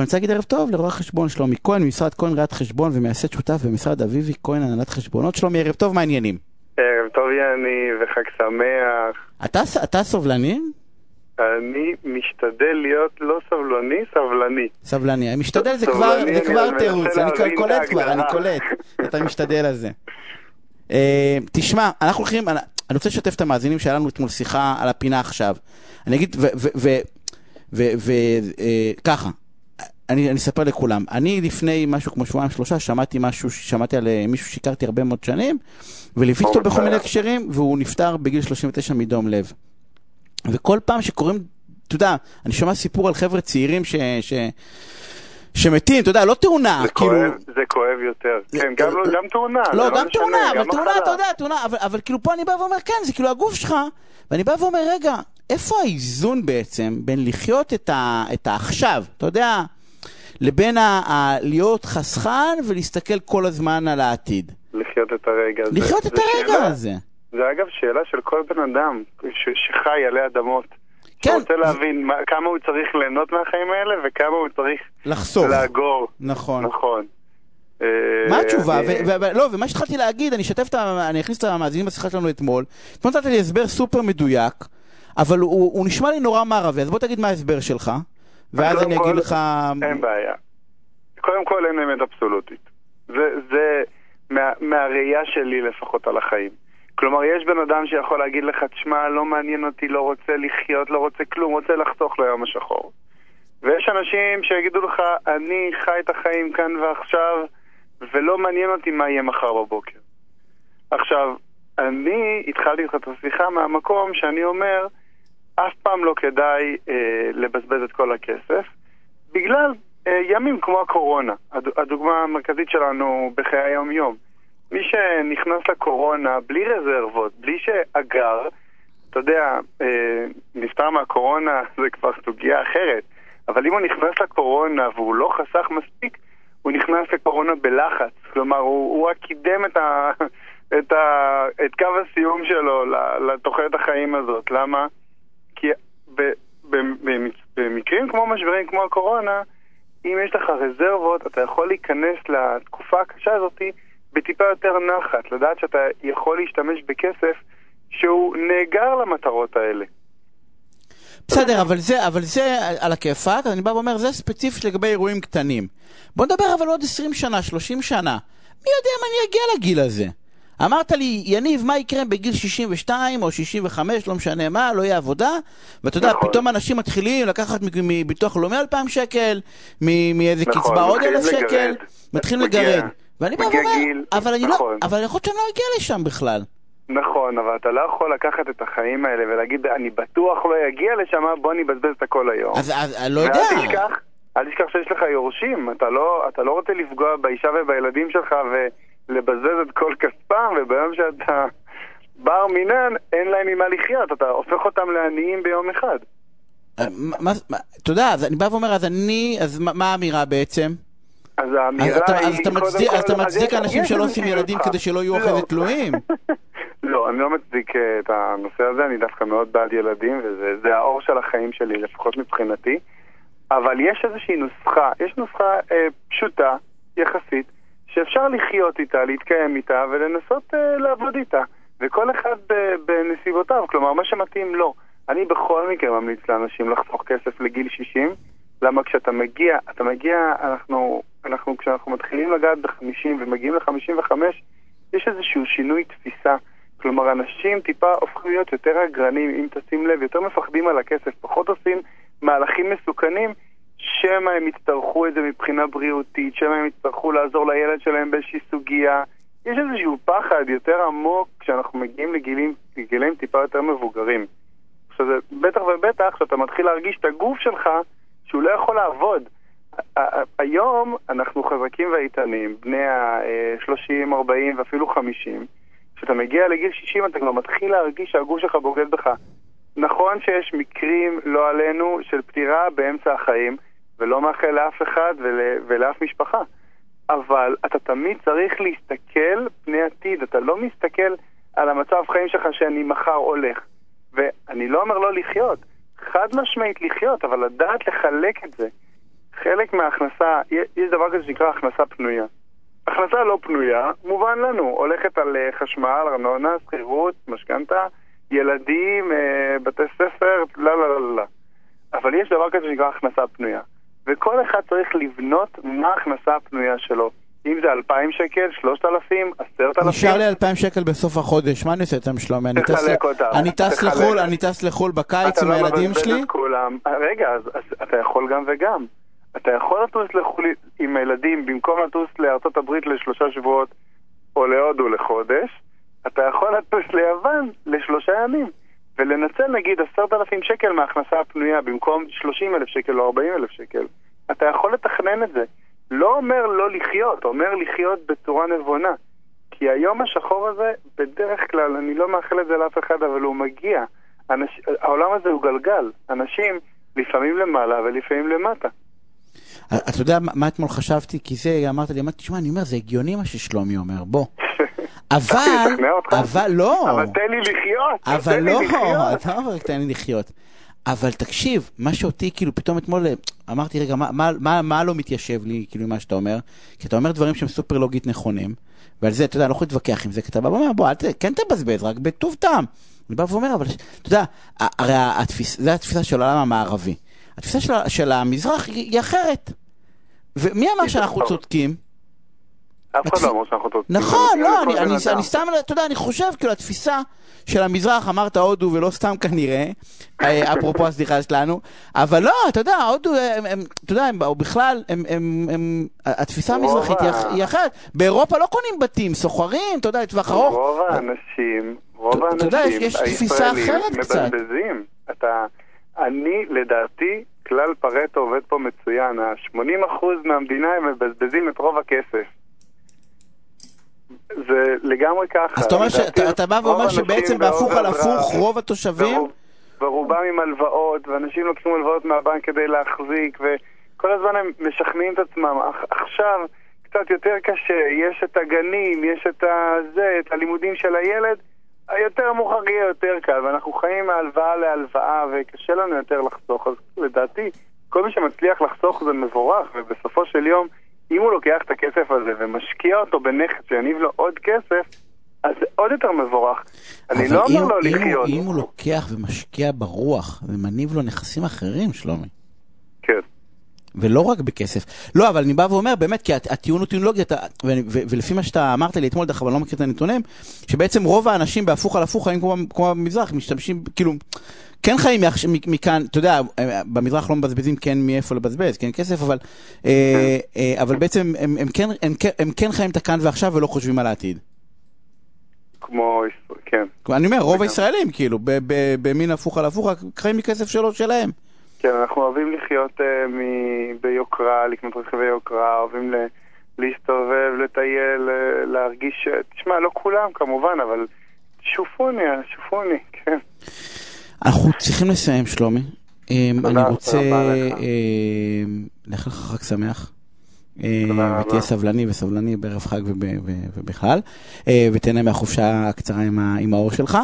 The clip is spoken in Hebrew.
ואני רוצה להגיד ערב טוב לרואה חשבון שלומי כהן, ממשרד כהן ראיית חשבון ומייסד שותף במשרד אביבי כהן הנהלת חשבונות. שלומי, ערב טוב, מה העניינים? ערב טוב יני וחג שמח. אתה, אתה סובלני? אני משתדל להיות לא סבלני, סבלני. סבלני. משתדל זה כבר, זה כבר תירוץ, אני קולט כבר, אני. קולט את המשתדל הזה. אה, תשמע, אנחנו הולכים, אני אני רוצה לשתף את המאזינים שהיה לנו אתמול שיחה על הפינה עכשיו. אני אגיד, וככה, אני אני אספר לכולם. אני לפני משהו כמו שבועיים שלושה שמעתי משהו, שמעתי על אה, מישהו שהכרתי הרבה מאוד שנים, וליוויתי אותו בכל מיני הקשרים, והוא נפטר בגיל 39 מדום לב. וכל פעם שקוראים, אתה יודע, אני שומע סיפור על חבר'ה צעירים ש... ש... שמתים, אתה יודע, לא תאונה, זה כאילו... כואב, זה כואב יותר. כן, גם לא- גם תאונה. לא, זה גם משנה, תאונה, אבל תאונה, מחלה. אתה יודע, תאונה, אבל, אבל כאילו פה אני בא ואומר, כן, זה כאילו הגוף שלך, ואני בא ואומר, רגע, איפה האיזון בעצם בין לחיות את, ה, את העכשיו, אתה יודע, לבין ה, ה, להיות חסכן ולהסתכל כל הזמן על העתיד. לחיות את הרגע הזה. לחיות את זה הרגע שאלה- הזה. זה אגב שאלה של כל בן אדם ש- שחי עלי אדמות. כן. שרוצה להבין מה- כמה הוא צריך ליהנות מהחיים האלה וכמה הוא צריך לחסוך. לאגור. נכון. נכון. אה, מה התשובה? ו- ו- לא, ומה שהתחלתי להגיד, אני אשתף את ה... אני אכניס את המאזינים בשיחה שלנו אתמול. אתמול נתת לי הסבר סופר מדויק, אבל הוא נשמע לי נורא מערבי, אז בוא תגיד מה ההסבר שלך, ואז אני אגיד לך... אין בעיה. קודם כל אין אמת אבסולוטית. זה, זה מה, מהראייה שלי לפחות על החיים. כלומר, יש בן אדם שיכול להגיד לך, תשמע, לא מעניין אותי, לא רוצה לחיות, לא רוצה כלום, רוצה לחסוך ליום השחור. ויש אנשים שיגידו לך, אני חי את החיים כאן ועכשיו, ולא מעניין אותי מה יהיה מחר בבוקר. עכשיו, אני התחלתי איתך את השיחה מהמקום שאני אומר, אף פעם לא כדאי אה, לבזבז את כל הכסף, בגלל אה, ימים כמו הקורונה, הד, הדוגמה המרכזית שלנו בחיי היום-יום. מי שנכנס לקורונה בלי רזרבות, בלי שאגר, אתה יודע, אה, נפטר מהקורונה זה כבר סוגיה אחרת, אבל אם הוא נכנס לקורונה והוא לא חסך מספיק, הוא נכנס לקורונה בלחץ. כלומר, הוא, הוא רק קידם את, ה, את, ה, את קו הסיום שלו לתוחלת החיים הזאת. למה? במקרים כמו משברים כמו הקורונה, אם יש לך רזרבות, אתה יכול להיכנס לתקופה הקשה הזאת בטיפה יותר נחת, לדעת שאתה יכול להשתמש בכסף שהוא נאגר למטרות האלה. בסדר, אבל זה, אבל זה על הכיפאק, אני בא ואומר, זה ספציפית לגבי אירועים קטנים. בוא נדבר אבל עוד 20 שנה, 30 שנה. מי יודע אם אני אגיע לגיל הזה? אמרת לי, יניב, מה יקרה בגיל 62 או 65, לא משנה מה, לא יהיה עבודה, ואתה יודע, נכון. פתאום אנשים מתחילים לקחת מביטוח לאומי 2,000 שקל, מאיזה נכון, קצבה עוד מתחילים 1,000 שקל. מתחילים לגרד. ואני בא ואומר, גיל, אבל אני לא, נכון. אבל יכול להיות שאני לא אגיע לשם בכלל. נכון, אבל אתה לא יכול לקחת את החיים האלה ולהגיד, אני בטוח לא אגיע לשם, בוא נבזבז את הכל היום. אז אז אני לא יודע. ואל תשכח, אל תשכח שיש לך יורשים, אתה לא, אתה לא רוצה לפגוע באישה ובילדים שלך ולבזבז את כל כספם, וביום שאתה בר מינן, אין להם ממה לחיות, אתה הופך אותם לעניים ביום אחד. אה, אתה יודע, אז אני בא ואומר, אז אני, אז מה- האמירה בעצם? אז האמירה היא, אז אתה מצדיק, אז אתה מצדיק אנשים שלא עושים ילדים. כדי שלא יהיו לא. אחרי זה תלויים? לא, אני לא מצדיק אה, את הנושא הזה, אני דווקא מאוד בעד ילדים, וזה זה האור של החיים שלי, לפחות מבחינתי. אבל יש איזושהי נוסחה, יש נוסחה אה, פשוטה, יחסית, שאפשר לחיות איתה, להתקיים איתה, ולנסות אה, לעבוד איתה. וכל אחד ב- בנסיבותיו, כלומר, מה שמתאים לו. אני בכל מקרה ממליץ לאנשים לחסוך כסף לגיל 60, למה כשאתה מגיע, אתה מגיע, אנחנו, אנחנו כשאנחנו מתחילים לגעת ב-50 ומגיעים ל-55, יש איזשהו שינוי תפיסה. כלומר, אנשים טיפה הופכים להיות יותר אגרנים, אם תשים לב, יותר מפחדים על הכסף, פחות עושים מהלכים מסוכנים, שמא הם יצטרכו את זה מבחינה בריאותית, שמא הם יצטרכו לעזור לילד שלהם באיזושהי סוגיה. יש איזשהו פחד יותר עמוק כשאנחנו מגיעים לגילים, לגילים טיפה יותר מבוגרים. עכשיו, זה בטח ובטח שאתה מתחיל להרגיש את הגוף שלך שהוא לא יכול לעבוד. היום אנחנו חזקים ואיתנים, בני ה-30, 40 ואפילו 50. כשאתה מגיע לגיל 60 אתה כבר מתחיל להרגיש שהגוף שלך בוגד בך. נכון שיש מקרים, לא עלינו, של פטירה באמצע החיים, ולא מאחל לאף אחד ול, ולאף משפחה. אבל אתה תמיד צריך להסתכל פני עתיד, אתה לא מסתכל על המצב חיים שלך שאני מחר הולך. ואני לא אומר לא לחיות, חד משמעית לחיות, אבל לדעת לחלק את זה. חלק מההכנסה, יש דבר כזה שנקרא הכנסה פנויה. הכנסה לא פנויה, מובן לנו, הולכת על אה, חשמל, ארנונה, שכירות, משכנתה, ילדים, אה, בתי ספר, לא, לא, לא, לא. אבל יש דבר כזה שנקרא הכנסה פנויה. וכל אחד צריך לבנות מה ההכנסה הפנויה שלו. אם זה 2,000 שקל, 3,000, 10,000. נשאר לי 2,000 שקל בסוף החודש, מה אני עושה איתם שלומי? אני טס לחו"ל, אני טס לחו"ל בקיץ עם הילדים שלי? רגע, אז אתה יכול גם וגם. אתה יכול לטוס לחו"ל עם הילדים במקום לטוס לארצות הברית לשלושה שבועות או להודו לחודש, אתה יכול לטוס ליוון לשלושה ימים ולנצל נגיד עשרת אלפים שקל מההכנסה הפנויה במקום שלושים אלף שקל או ארבעים אלף שקל. אתה יכול לתכנן את זה. לא אומר לא לחיות, אומר לחיות בצורה נבונה. כי היום השחור הזה, בדרך כלל, אני לא מאחל את זה לאף אחד, אבל הוא מגיע. אנש... העולם הזה הוא גלגל. אנשים לפעמים למעלה ולפעמים למטה. אתה יודע מה אתמול חשבתי? כי זה, אמרת לי, אמרתי, תשמע, אני אומר, זה הגיוני מה ששלומי אומר, בוא. אבל, אבל לא. אבל תן לי לחיות. אבל לא, אתה אומר, תן לי לחיות. אבל תקשיב, מה שאותי, כאילו, פתאום אתמול אמרתי, רגע, מה, מה, מה, מה לא מתיישב לי, כאילו, ממה שאתה אומר? כי אתה אומר דברים שהם סופר לוגית נכונים, ועל זה, אתה יודע, אני לא יכול להתווכח עם זה, כי אתה בא ואומר, בוא, אל ת, כן תבזבז, רק בטוב טעם. אני בא ואומר, אבל, אתה יודע, הרי התפיס, זה התפיסה של העולם המערבי. התפיסה של, של המזרח היא אחרת. ומי אמר שאנחנו צודקים? אף אחד לא אמר שאנחנו צודקים. נכון, לא, אני סתם, אתה יודע, אני חושב, כאילו, התפיסה של המזרח, אמרת הודו ולא סתם כנראה, אה, אפרופו הסליחה שלנו, אבל לא, אתה יודע, הודו, אתה יודע, בכלל, התפיסה המזרחית היא אחרת. באירופה לא קונים בתים, סוחרים, אתה יודע, לטווח ארוך. רוב האנשים, רוב האנשים, הישראלים, מבזבזים. אתה, אני, לדעתי, כלל פרטו עובד פה מצוין, ה-80% מהמדינה הם מבזבזים את רוב הכסף. זה לגמרי ככה. אז אתה אומר שאתה בא ואומר שבעצם בהפוך על הפוך רוב התושבים... ורובם עם הלוואות, ואנשים לוקחים הלוואות מהבנק כדי להחזיק, וכל הזמן הם משכנעים את עצמם. עכשיו קצת יותר קשה, יש את הגנים, יש את הזה, את הלימודים של הילד, היותר מאוחר יהיה יותר קל, ואנחנו חיים מהלוואה להלוואה, וקשה לנו יותר לחסוך, אז לדעתי, כל מי שמצליח לחסוך זה מבורך, ובסופו של יום, אם הוא לוקח את הכסף הזה ומשקיע אותו בנכס שיניב לו עוד כסף, אז זה עוד יותר מבורך. אני לא אומר לו לחיות. אם הוא לוקח ומשקיע ברוח ומניב לו נכסים אחרים, שלומי. כן. ולא רק בכסף. לא, אבל אני בא ואומר, באמת, כי הטיעון הוא טיעון לוגי, ולפי מה שאתה אמרת לי אתמול, דרך אגב, אני לא מכיר את הנתונים, שבעצם רוב האנשים בהפוך על הפוך חיים כמו במזרח, משתמשים, כאילו, כן חיים מכאן, אתה יודע, במזרח לא מבזבזים כן מאיפה לבזבז, כן כסף, אבל, אה, אה, אבל בעצם הם, הם, כן, הם, הם כן חיים את הכאן ועכשיו ולא חושבים על העתיד. כמו, כן. אני אומר, רוב הישראלים, כאילו, במין הפוך על הפוך, חיים מכסף שלו שלהם. כן, אנחנו אוהבים לחיות uh, מ- ביוקרה, לקנות רכיבי יוקרה, אוהבים ל- להסתובב, לטייל, להרגיש, תשמע, לא כולם כמובן, אבל שופוני, שופוני, כן. אנחנו צריכים לסיים, שלומי. אמ, אני רוצה לאחל לך חג שמח. אה, ותהיה סבלני וסבלני בערב חג ובכלל, ותהנה מהחופשה הקצרה עם האור שלך.